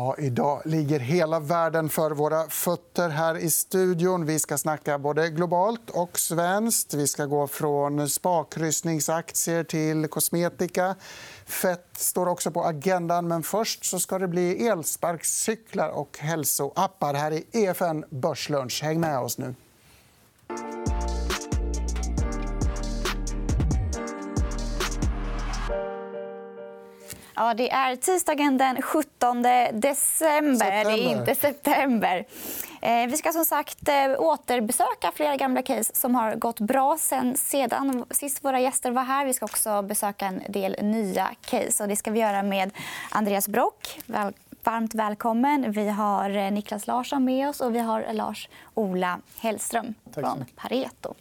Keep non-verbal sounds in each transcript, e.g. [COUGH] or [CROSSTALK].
Ja, idag ligger hela världen för våra fötter här i studion. Vi ska snacka både globalt och svenskt. Vi ska gå från spakryssningsaktier till kosmetika. Fett står också på agendan. Men först så ska det bli elsparkcyklar och hälsoappar här i EFN Börslunch. Häng med oss nu. Ja, det är tisdagen den 17 december. September. Det är inte september. Eh, vi ska som sagt eh, återbesöka flera gamla case som har gått bra sen sedan sist våra gäster var här. Vi ska också besöka en del nya case. Och det ska vi göra med Andreas Brock. Väl varmt välkommen. Vi har eh, Niklas Larsson med oss och vi har Lars-Ola Hellström från Pareto.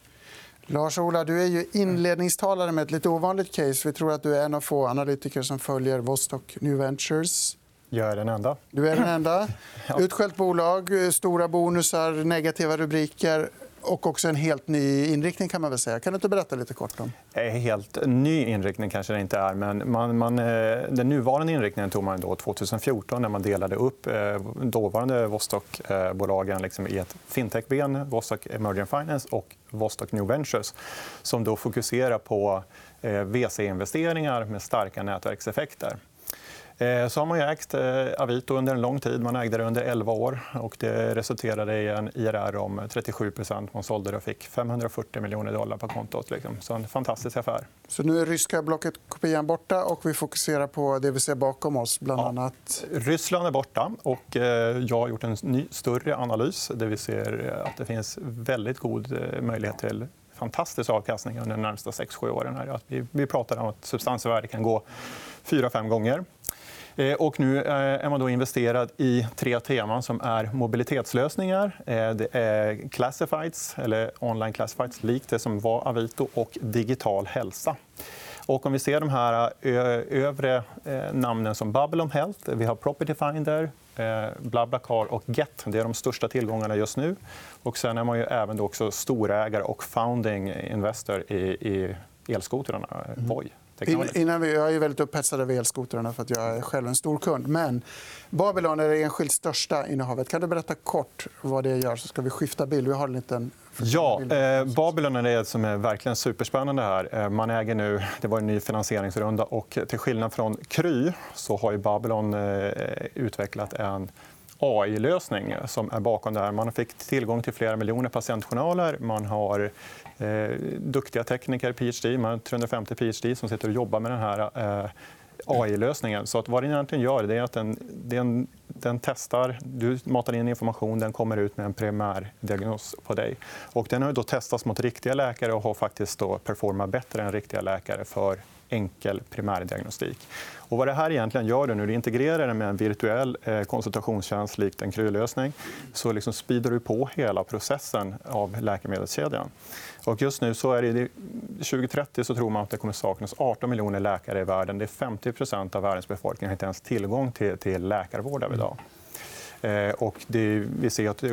Lars-Ola, du är ju inledningstalare med ett lite ovanligt case. Vi tror att du är en av få analytiker som följer Vostok New Ventures. Jag är den enda. Du är den enda. [CLEARS THROAT] Utskällt bolag, stora bonusar, negativa rubriker och också en helt ny inriktning. kan man väl säga. Kan du inte berätta lite kort om? En helt ny inriktning kanske det inte är. Men man, man, eh, den nuvarande inriktningen tog man då 2014 när man delade upp eh, dåvarande Vostok-bolagen liksom i ett fintech-ben, Vostok Emerging Finance och Vostok New Ventures som då fokuserar på VC-investeringar med starka nätverkseffekter. Eh, så har man ägt eh, Avito under en lång tid. Man ägde det under 11 år. och Det resulterade i en IRR om 37 Man sålde det och fick 540 miljoner dollar på kontot. Liksom. Så en fantastisk affär. Så nu är ryska blocket-kopian borta och vi fokuserar på det vi ser bakom oss. Bland annat... Ja. Ryssland är borta. och eh, Jag har gjort en ny, större analys där vi ser att det finns väldigt god möjlighet till fantastisk avkastning under de närmaste 6-7 åren. Vi pratar om att substansvärdet kan gå 4-5 gånger. Eh, och nu eh, är man då investerad i tre teman som är mobilitetslösningar, eh, det är classifieds, eller online classifieds, likt det som var Avito, och digital hälsa. Och om vi ser de här övre namnen som Babylon Health, vi har Property Finder, BlaBlaCar och Get. Det är de största tillgångarna just nu. Och sen är man ju även då också storägare och founding investor i, elskotrarna, Voi. Innan vi, jag är väldigt upphetsad över elskotrarna för att jag är själv en stor kund. Men Babylon är det enskilt största innehavet. Kan du berätta kort vad det gör? så ska vi skifta bild. Vi har en liten Ja, eh, Babylon är det som är verkligen superspännande. här. Eh, man äger nu, det var en ny finansieringsrunda. och Till skillnad från Kry så har ju Babylon eh, utvecklat en AI-lösning som är bakom det här. Man fick tillgång till flera miljoner patientjournaler. Man har eh, duktiga tekniker, PhD. Man har 350 PhD som sitter och jobbar med den här eh, AI-lösningen. Så att vad den egentligen gör är att den, den, den, testar. Du matar in information, den kommer ut med en primärdiagnos på dig. Och den har då testats mot riktiga läkare och har faktiskt då performat bättre än riktiga läkare för enkel primärdiagnostik. Och vad det här egentligen gör nu, du integrerar det med en virtuell eh, konsultationstjänst likt en krylösning så liksom speedar du på hela processen av läkemedelskedjan. Och just nu så är det 2030 så tror man att det kommer saknas 18 miljoner läkare i världen. Det är 50% av världens befolkning har inte ens tillgång till, till läkarvård idag. Eh, och det, vi ser att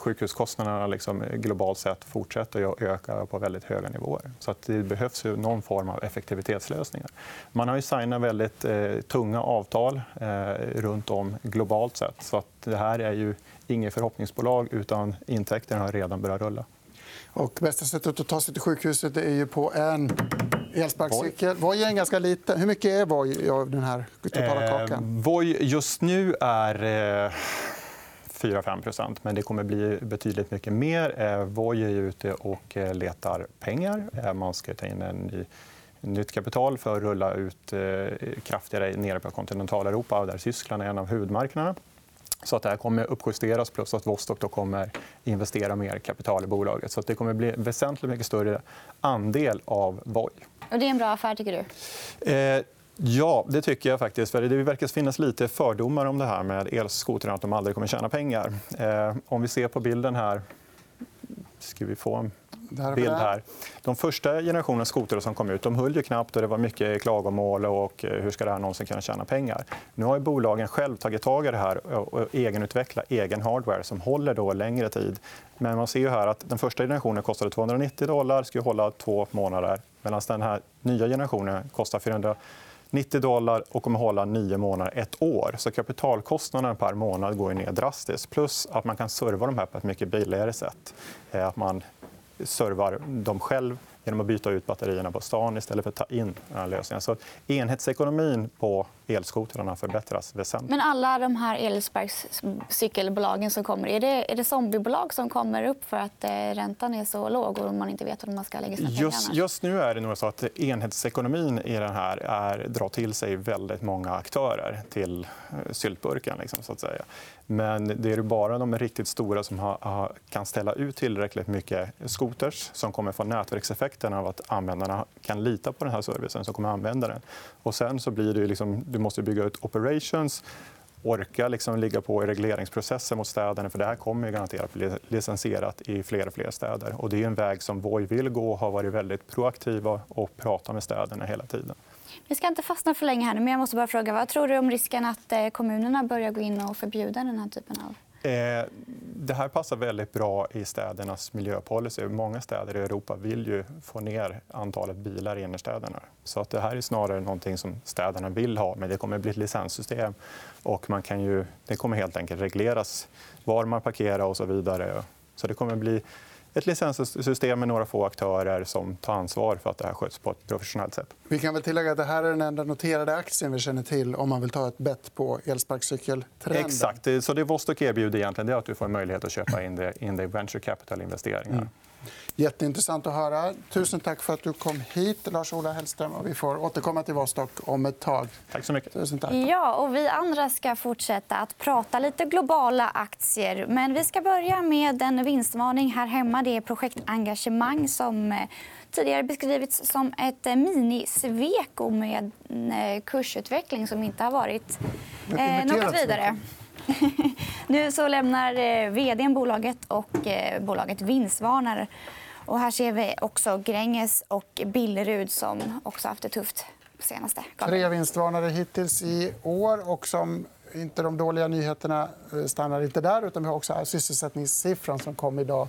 sjukhuskostnaderna liksom globalt sett fortsätter att öka på väldigt höga nivåer. Så att det behövs ju någon form av effektivitetslösningar. Man har ju signat väldigt eh, tunga avtal eh, runt om globalt sett. Så att det här är ju inget förhoppningsbolag, utan intäkterna har redan börjat rulla. Och bästa sättet att ta sig till sjukhuset är ju på en elsparkcykel. Voi är en ganska liten. Hur mycket är Voi av den här totala kakan? Eh, Voi just nu är eh... 4-5 men det kommer bli betydligt mycket mer. Eh, Voi är ute och eh, letar pengar. Eh, man ska ta in en ny nytt kapital för att rulla ut kraftigare nere på kontinentaleuropa där Tyskland är en av huvudmarknaderna. Så att det här kommer uppjusteras plus att Vostok då kommer investera mer kapital i bolaget. Så att det kommer bli väsentligt mycket större andel av Voi. Och det är en bra affär, tycker du? Eh... Ja, det tycker jag. faktiskt. Det verkar finnas lite fördomar om det här med elskotrarna, att de aldrig kommer tjäna pengar. Eh, om vi ser på bilden här... Ska vi få en bild här. De första generationens skotrar som kom ut de höll ju knappt och det var mycket klagomål. och eh, Hur ska det här någonsin kunna tjäna pengar? Nu har bolagen själv tagit tag i det här och egenutvecklat egen hardware som håller då längre tid. Men man ser ju här att den första generationen kostade 290 dollar, skulle hålla två månader medan den här nya generationen kostar 400 90 dollar och kommer hålla nio månader, ett år. Så kapitalkostnaden per månad går ner drastiskt. Plus att man kan serva de här på ett mycket billigare sätt. Eh, att man servar dem själv genom att byta ut batterierna på stan istället för att ta in lösningen. Så enhetsekonomin på elskotrarna förbättras väsentligt. Men alla de här elsparkcykelbolagen som kommer, är det, är det zombiebolag som kommer upp för att eh, räntan är så låg och man inte vet hur man ska lägga sina pengar? Just, just nu är det nog så att enhetsekonomin i den här är, drar till sig väldigt många aktörer till eh, syltburken. Liksom, så att säga. Men det är bara de riktigt stora som har, kan ställa ut tillräckligt mycket skoters som kommer få effekten av att användarna kan lita på den här servicen som kommer använda den. Och sen så blir det liksom, du måste bygga ut operations orka liksom ligga på i regleringsprocessen mot städerna. För det här kommer ju garanterat bli licensierat i fler och fler städer. Och det är en väg som Voi vill gå och har varit väldigt proaktiva och pratar med städerna hela tiden. Vi ska inte fastna för länge här men jag måste bara fråga vad tror du om risken att eh, kommunerna börjar gå in och förbjuda den här typen av Eh, det här passar väldigt bra i städernas miljöpolicy. Många städer i Europa vill ju få ner antalet bilar i innerstäderna. Så att det här är snarare någonting som städerna vill ha. Men det kommer att bli ett licenssystem. Och man kan ju, det kommer helt enkelt regleras var man parkerar och så vidare. Så det kommer att bli ett licenssystem med några få aktörer som tar ansvar för att det här sköts på ett professionellt sätt. Vi kan väl tillägga att det här är den enda noterade aktien vi känner till om man vill ta ett bett på elsparkcykeltrenden. Exakt. Så det Vostok erbjuder egentligen är att du får möjlighet att köpa in det, in det i venture capital-investeringar. Mm. Jätteintressant att höra. Tusen tack för att du kom hit, Lars-Ola Hellström. Vi får återkomma till Vostok om ett tag. Tack så mycket. Tusen tack. Ja, och vi andra ska fortsätta att prata lite globala aktier. Men vi ska börja med en vinstvarning här hemma. Det är projektengagemang som eh, tidigare beskrivits som ett eh, mini-Sweco med eh, kursutveckling som inte har varit eh, något vidare. [LAUGHS] nu så lämnar vd bolaget och bolaget vinstvarnar. Och här ser vi också Gränges och Billerud som också haft det tufft senaste. Tre vinstvarnare hittills i år. och som inte de dåliga nyheterna eh, stannar inte där. utan Vi har också sysselsättningssiffran som kom idag.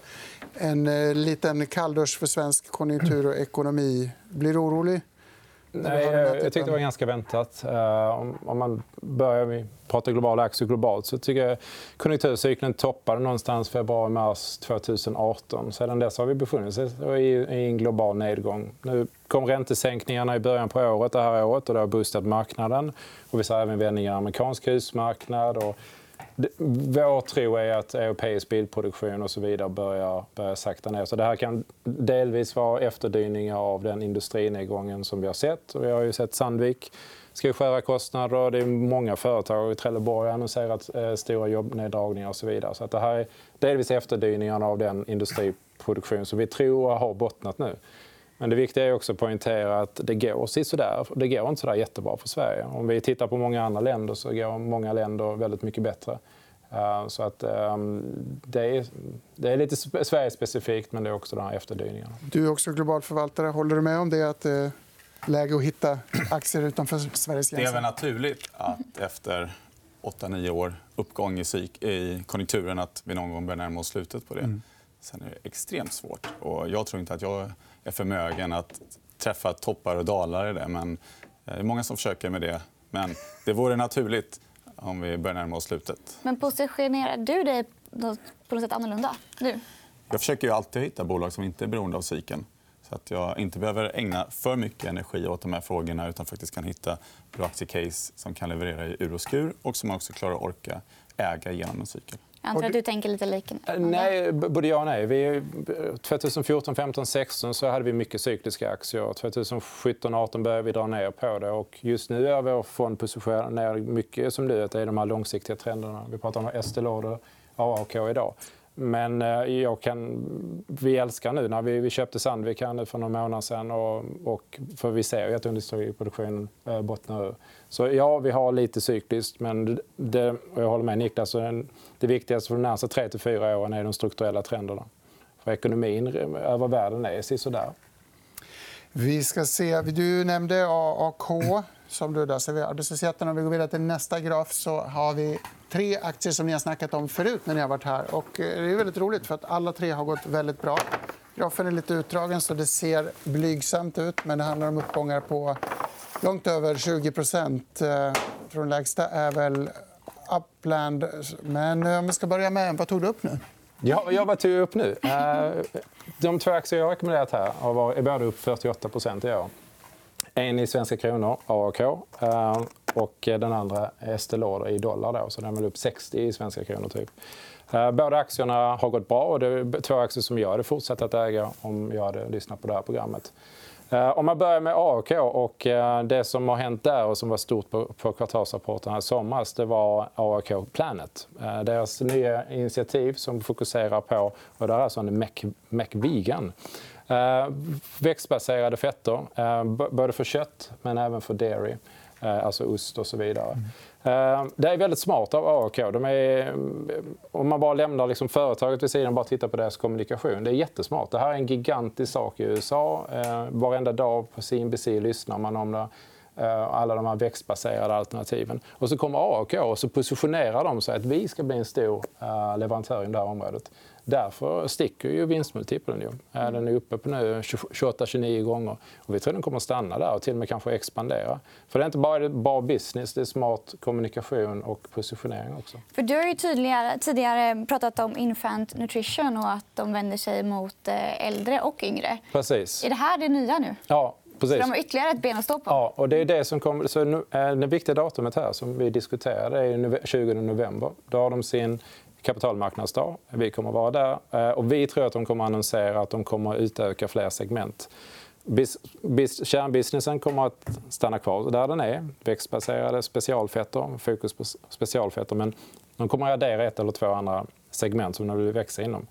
En eh, liten kalldusch för svensk konjunktur och ekonomi. Blir du orolig? Nej, jag tyckte det var ganska väntat. Eh, om man börjar prata globala aktier globalt så tycker jag konjunkturcykeln toppade någonstans februari-mars 2018. Sedan dess har vi befunnit oss i en global nedgång. Nu kom räntesänkningarna i början på året, det här året och det har boostat marknaden. Och vi ser även vändningar i amerikansk husmarknad. Och vår tro är att europeisk bilproduktion och så vidare börjar, börjar sakta ner. Så det här kan delvis vara efterdyningar av den industrinedgången som vi har sett. vi har ju sett Sandvik ska skära kostnader. Det är många företag. i Trelleborg har annonserat eh, stora jobbneddragningar. och så vidare. Så att det här är delvis efterdyningarna av den industriproduktion som vi tror har bottnat nu. Men det viktiga är också att poängtera att det går sådär. Det går inte så jättebra för Sverige. Om vi tittar på många andra länder så går många länder väldigt mycket bättre. Eh, så att, ehm, det, är, det är lite Sverige-specifikt, men det är också de här efterdyningarna. Du är också global förvaltare. Håller du med om det? att det är läge att hitta aktier utanför Sveriges gränser? Det är väl naturligt att efter 8-9 år uppgång i konjunkturen att vi någon gång börjar närma oss slutet på det. Sen är det extremt svårt. Och jag tror inte att jag är förmögen att träffa toppar och dalar i det. Men eh, det är många som försöker med det. Men det vore naturligt om vi börjar närma oss slutet. Men positionerar du dig på något sätt annorlunda nu? Jag försöker ju alltid hitta bolag som inte är beroende av cykeln. Så att jag inte behöver ägna för mycket energi åt de här frågorna utan faktiskt kan hitta bra aktiecase som kan leverera i ur och skur och som också klarar att orka äga genom en cykel. Jag antar att du tänker lite likadant. Eh, nej, både ja och nej. Vi, 2014, 15, 16 så hade vi mycket cykliska aktier. 2017, 18 började vi dra ner på det. Och just nu är vår fond positionerad mycket som du vet, i de här långsiktiga trenderna. Vi pratar om Estée Lauder, AAK idag. Men eh, jag kan, vi älskar nu när vi, vi köpte Sandvik här nu för några månader sedan. Och, och, för vi ser ju att industriproduktionen eh, bottnar ur. Så ja, vi har lite cykliskt. Men det, och jag håller med Niklas. Det viktigaste för de närmaste 3-4 åren är de strukturella trenderna. För ekonomin över världen är sådär. Vi ska se. Du nämnde AAK som du där ser arbetslösheten. Om vi går vidare till nästa graf så har vi tre aktier som ni har snackat om förut när ni har varit här. Och eh, det är väldigt roligt för att alla tre har gått väldigt bra. Grafen är lite utdragen så det ser blygsamt ut men det handlar om uppgångar på långt över 20 eh, Från lägsta är väl Upland. Men eh, om vi ska börja med... Vad tog du upp nu? Ja, jag vad tog upp nu? De två aktier jag har rekommenderat här är båda upp 48 i år. En i svenska kronor, AAK. Eh, och den andra Estée Lauder i dollar. Då, så den är upp 60 i svenska kronor. Typ. Eh, båda aktierna har gått bra och det är två aktier som jag hade fortsatt att äga om jag hade lyssnat på det här programmet. Eh, om man börjar med AAK och det som har hänt där och som var stort på, kvartalsrapporten i somras det var AAK Planet. Deras nya initiativ som fokuserar på, och det är alltså en McVegan. Mac Vegan växtbaserade fetter, både för kött men även för dairy. Eh, alltså ost och så vidare. Mm. Det är väldigt smart av AOK. De är, om man bara lämnar liksom företaget vid sidan och bara tittar på deras kommunikation. Det är jättesmart. Det här är en gigantisk sak i USA. Eh, varenda dag på CNBC lyssnar man om det alla de här växtbaserade alternativen. Och så kommer AOK och så positionerar de sig att vi ska bli en stor leverantör i det här området. Därför sticker ju vinstmultipeln. Ju. Den är uppe på nu 28-29 gånger. Och vi tror den kommer att stanna där och till och med kanske expandera. För det är inte bara bra business, det är smart kommunikation och positionering också. För du har ju tidigare, tidigare pratat om infant nutrition och att de vänder sig mot eh, äldre och yngre. Precis. Är det här det nya nu? Ja, Precis. Så de har ytterligare ett ben att stå på. Ja, och det är det som kommer... Så nu, eh, det viktiga datumet här som vi diskuterade är 20 november. Då har de sin kapitalmarknadsdag. Vi kommer att vara där. Eh, och vi tror att de kommer att annonsera att de kommer att utöka fler segment. Bis, bis, kärnbusinessen kommer att stanna kvar där den är. Växtbaserade specialfetter, fokus på specialfetter. Men de kommer att addera ett eller två andra segment som de vill växa inom.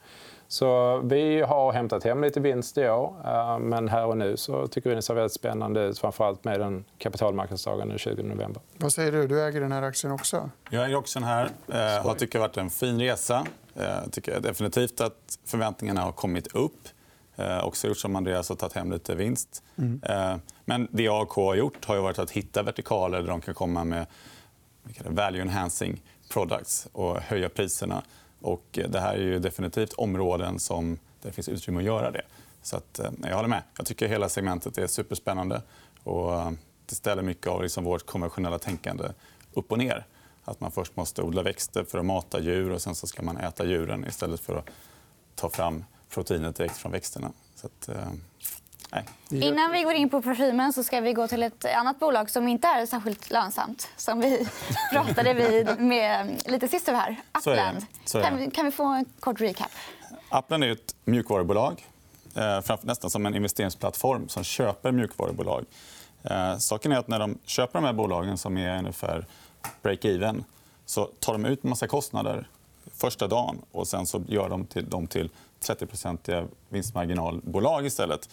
Så vi har hämtat hem lite vinst i år. Eh, men här och nu så tycker vi det ser väldigt spännande ut. Framförallt med den kapitalmarknadsdagen den 20 november. Vad säger du? Du äger den här aktien också. Jag äger också den här. Jag eh, tycker det har varit en fin resa. Jag eh, tycker definitivt att förväntningarna har kommit upp. Också gjort som Andreas har tagit hem lite vinst. Mm. Men det AAK har gjort har varit att hitta vertikaler där de kan komma med value enhancing products och höja priserna. Och eh, det här är ju definitivt områden som där det finns utrymme att göra det. Så att, eh, jag håller med. Jag tycker hela segmentet är superspännande. Och eh, det ställer mycket av liksom vårt konventionella tänkande upp och ner. Att man först måste odla växter för att mata djur och sen så ska man äta djuren istället för att ta fram proteinet direkt från växterna. Så att, eh, Nej. Innan vi går in på parfymen så ska vi gå till ett annat bolag som inte är särskilt lönsamt. Som vi [LAUGHS] pratade vid med lite sist här. Upland. Kan, kan vi få en kort recap? Upland är ett mjukvarubolag. Eh, nästan som en investeringsplattform som köper mjukvarubolag. Eh, saken är att när de köper de här bolagen, som är ungefär break-even så tar de ut en massa kostnader första dagen och sen så gör de dem till 30% vinstmarginalbolag istället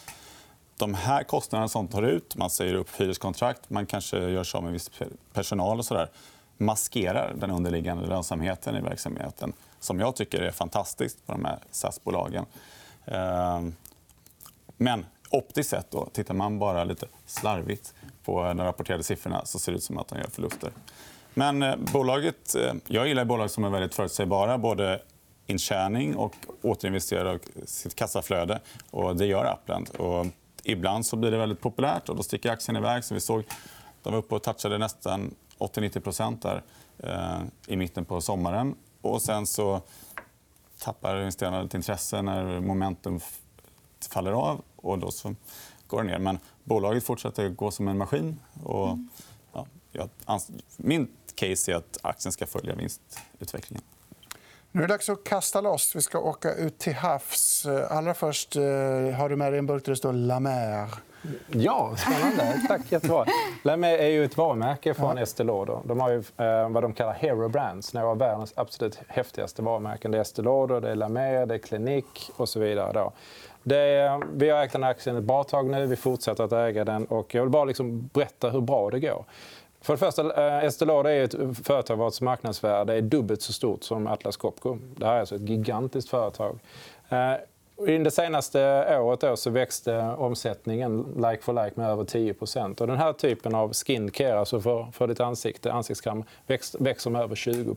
de här kostnaderna som tar ut, man säger upp hyreskontrakt, man kanske gör sig av med viss personal och så där, maskerar den underliggande lönsamheten i verksamheten som jag tycker är fantastiskt på de här SAS-bolagen. Ehm, men optiskt sett, då, tittar man bara lite slarvigt på de rapporterade siffrorna så ser det ut som att de gör förluster. Men eh, bolaget, eh, jag gillar bolag som är väldigt förutsägbara. Både intjäning och återinvesterar sitt kassaflöde. Och det gör Upland. Och ibland så blir det väldigt populärt och då sticker aktien iväg. Så vi såg, de var uppe och touchade nästan 80-90 där eh, i mitten på sommaren. Och sen så tappar investerarna lite intresse när momentum faller av. och Då så går det ner. Men bolaget fortsätter gå som en maskin. Och, mm. ja, min case är att aktien ska följa vinstutvecklingen. Nu är det dags att kasta loss. Vi ska åka ut till havs. Allra först eh, har du med dig en burk där det står La Mer. Ja, spännande. [LAUGHS] Tack. Jättebra. La Mer är ju ett varumärke från ja. Estée Lauder. De har ju eh, vad de kallar hero brands, några av världens absolut häftigaste varumärken. Det är Estée Lauder, det är La Mer, det är Clinique och så vidare. Då. Det, vi har ägt den här aktien ett bra tag nu. Vi fortsätter att äga den. Och jag vill bara liksom berätta hur bra det går. För det första, eh, Estelada Estée Lauder är ett företag vars marknadsvärde är dubbelt så stort som Atlas Copco. Det här är alltså ett gigantiskt företag. Eh, Under det senaste året så växte omsättningen like for like med över 10 och Den här typen av skincare, alltså för, för ditt ansikte, ansiktskräm, växer med över 20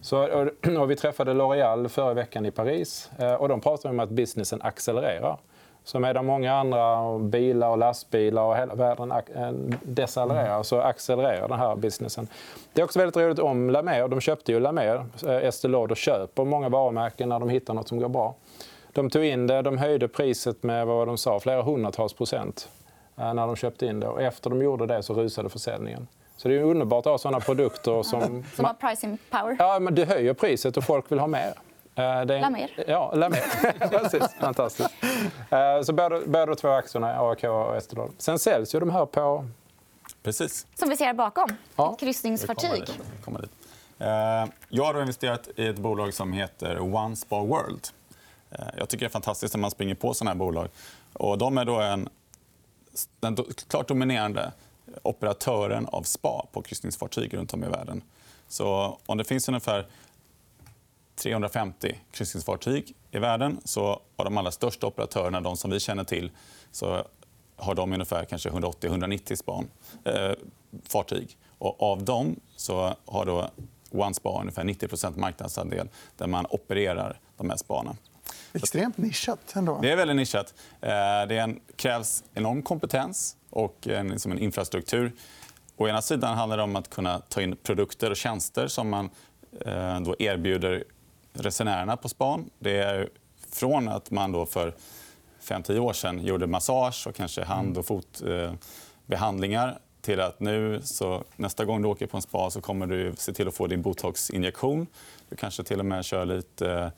så, och, vi träffade L'Oréal förra veckan i Paris. Eh, och de pratade om att businessen accelererar. Så medan många andra bilar och lastbilar och hela världen eh, decelererar så accelererar den här businessen. Det är också väldigt roligt om Lamer. De köpte ju Lamer. Eh, Estée Lauder köper många varumärken när de hittar något som går bra. De tog in det, de höjde priset med vad de sa, flera hundratals procent eh, när de köpte in det. Och efter de gjorde det så rusade försäljningen. Så det är underbart att ha såna produkter [LAUGHS] som... Som har pricing power. Ja, men du höjer priset och folk vill ha mer. Eh, det är... Lamer. Ja, Lamer. [LAUGHS] [LAUGHS] Precis. Fantastiskt. Eh, så båda, båda två aktierna, AAK och Estée Sen säljs ju de här på... Precis. Som vi ser här bakom. Ja. Ett kryssningsfartyg. Kommer dit. Eh, jag har investerat i ett bolag som heter One Spa World. Jag tycker det är fantastiskt när man springer på såna här bolag. Och de är då en, den klart dominerande operatören av spa på kryssningsfartyg runt om i världen. Så om det finns ungefär 350 kryssningsfartyg i världen så har de allra största operatörerna, de som vi känner till, så har de ungefär 180-190 span, eh, fartyg. Och av dem så har då OneSpa ungefär 90% marknadsandel där man opererar de här spanen. Extremt nischat. Ändå. Det är väldigt nischat. Eh, det en, krävs enorm kompetens och en, liksom en infrastruktur. Å ena sidan handlar det om att kunna ta in produkter och tjänster som man eh, då erbjuder resenärerna på span. Det är från att man då för 5-10 år sedan gjorde massage och kanske hand och fotbehandlingar till att nu, så nästa gång du åker på en spa så kommer du se till att få din botoxinjektion. Du kanske till och med kör lite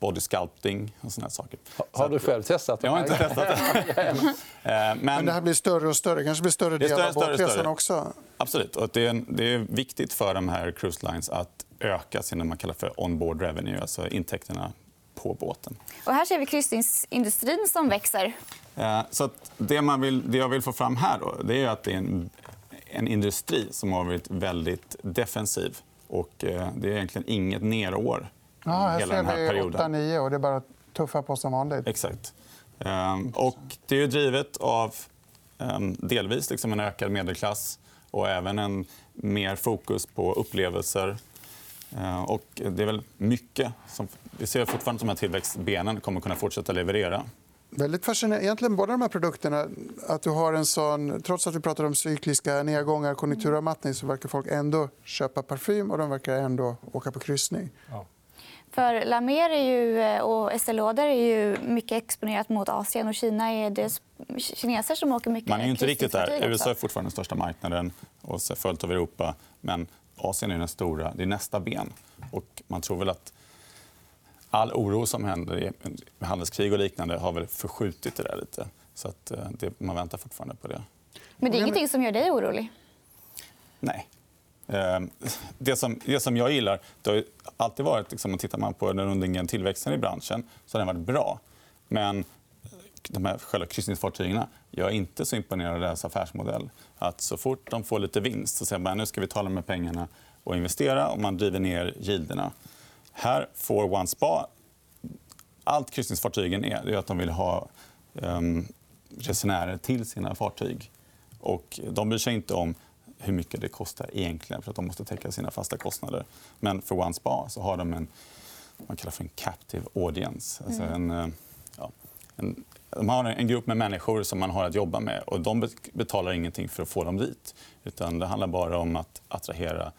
body sculpting och såna saker. Har du själv testat det? Jag har inte testat det. [LAUGHS] Eh, men... Men det här blir större och större. Kanske blir större del av båtresan också. Absolut. Och det, är, det är viktigt för de här cruise lines att öka sina man kallar för onboard revenue, alltså intäkterna på båten. Och här ser vi kryssningsindustrin som växer. Eh, så det, man vill, det jag vill få fram här då, det är att det är en, en industri som har varit väldigt defensiv. Och eh, det är egentligen inget nerår Ja, här hela den här perioden. 8-9 och det är bara att tuffa på som vanligt. Exakt. Ehm, och det är drivet av ehm, delvis liksom en ökad medelklass och även en mer fokus på upplevelser. Ehm, och det är väl mycket som vi ser fortfarande att de här tillväxtbenen kommer kunna fortsätta leverera. Väldigt fascinerande. Egentligen båda de här produkterna. Att du har en sån, trots att vi pratar om cykliska nedgångar konjunkturavmattning så verkar folk ändå köpa parfym och de verkar ändå åka på kryssning. Ja. För La Mer är ju, eh, och Estée Lauder är ju mycket exponerat mot Asien. och Kina är det kineser som åker mycket Man är inte riktigt där. USA är fortfarande den största marknaden, och följt av Europa. Men Asien är den stora. Det är nästa ben. Och man tror väl att all oro som händer i handelskrig och liknande har väl förskjutit det där lite. Så att eh, det, man väntar fortfarande på det. Men det är ingenting som gör dig orolig? Nej. Ehm, det som, det som jag gillar det har alltid varit... Liksom, tittar man på den underliggande tillväxten i branschen så har den varit bra. Men de här själva kryssningsfartygen jag är inte så imponerad av deras affärsmodell. Att så fort de får lite vinst så säger man nu ska vi ta de här pengarna och investera och man driver ner gilderna. Här får OneSpa... Allt kryssningsfartygen är, är att de vill ha um, resenärer till sina fartyg. Och de bryr sig inte om hur mycket det kostar egentligen för att de måste täcka sina fasta kostnader. Men för One Spa så har de en man kallar för en captive audience. Alltså mm. en, eh, ja, en, de har en grupp med människor som man har att jobba med. och De betalar ingenting för att få dem dit. Utan det handlar bara om att attrahera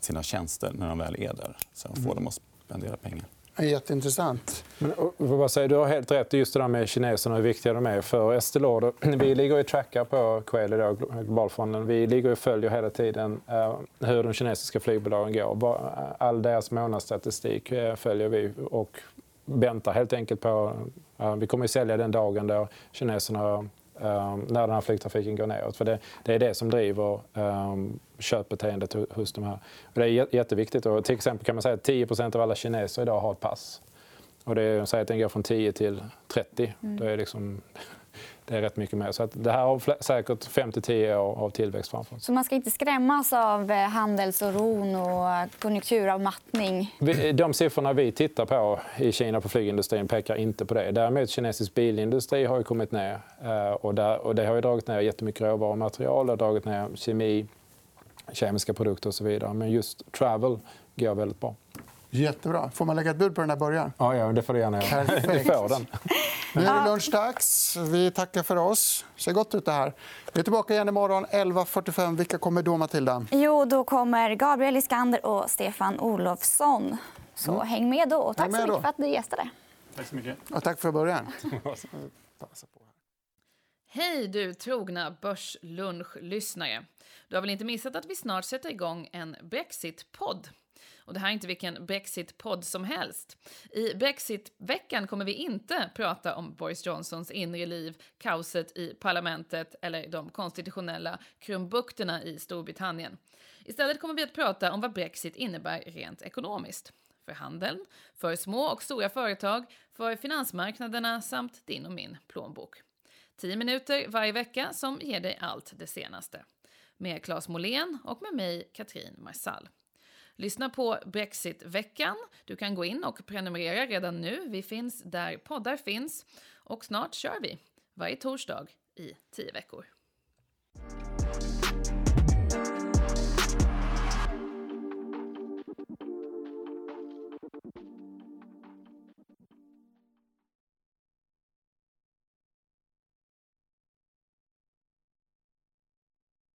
sina tjänster när de väl är där. Så få mm. dem att spendera pengar. Jätteintressant. Men, vad säger, du har helt rätt. Just det där med kineserna hur viktiga de är för Estée Lauder. [CLEARS THROAT] Vi ligger och trackar på Coeli, Globalfonden. Vi ligger och följer hela tiden uh, hur de kinesiska flygbolagen går. All deras månadsstatistik uh, följer vi och väntar helt enkelt på... Uh, vi kommer att sälja den dagen då kineserna Um, när den här flygtrafiken går neråt. För det, det är det som driver um, köpbeteendet hos de här. Och det är jätteviktigt. Och till exempel kan man säga att 10% av alla kineser idag har ett pass. Och det är, säg att den går från 10 till 30. Mm. Då är liksom, det är rätt mycket mer. Så det här har säkert 5-10 år av tillväxt framför Så man ska inte skrämmas av eh, handelsoron och konjunkturavmattning? De siffrorna vi tittar på i Kina på flygindustrin pekar inte på det. Däremot kinesisk bilindustri har kommit ner. Eh, och, det har dragit ner jättemycket råvarumaterial och dragit ner kemi, kemiska produkter och så vidare. Men just travel går väldigt bra. Jättebra. Får man lägga ett bud på den här början? Ja, ja det får du gärna göra. Perfekt. [LAUGHS] Du får den. Nu är det lunchdags. Vi tackar för oss. ser gott ut det här. Vi är tillbaka igen imorgon 11.45. Vilka kommer då, Matilda? Jo, då kommer Gabriel Iskander och Stefan Olofsson. Så Mm. häng med då. Och tack med så mycket då. för att ni gästade. Tack så mycket. Och tack för början. Hej du trogna Börslunch-lyssnare. Du har väl inte missat att vi snart sätter igång en Brexit-podd? Och det här är inte vilken Brexit-podd som helst. I Brexit-veckan kommer vi inte prata om Boris Johnsons inre liv, kaoset i parlamentet eller de konstitutionella krumbukterna i Storbritannien. Istället kommer vi att prata om vad Brexit innebär rent ekonomiskt. För handeln, för små och stora företag, för finansmarknaderna samt din och min plånbok. 10 minuter varje vecka som ger dig allt det senaste. Med Claes Molén och med mig, Katrin Marsall. Lyssna på Brexitveckan. Du kan gå in och prenumerera redan nu. Vi finns där poddar finns. Och snart kör vi, varje torsdag i tio veckor.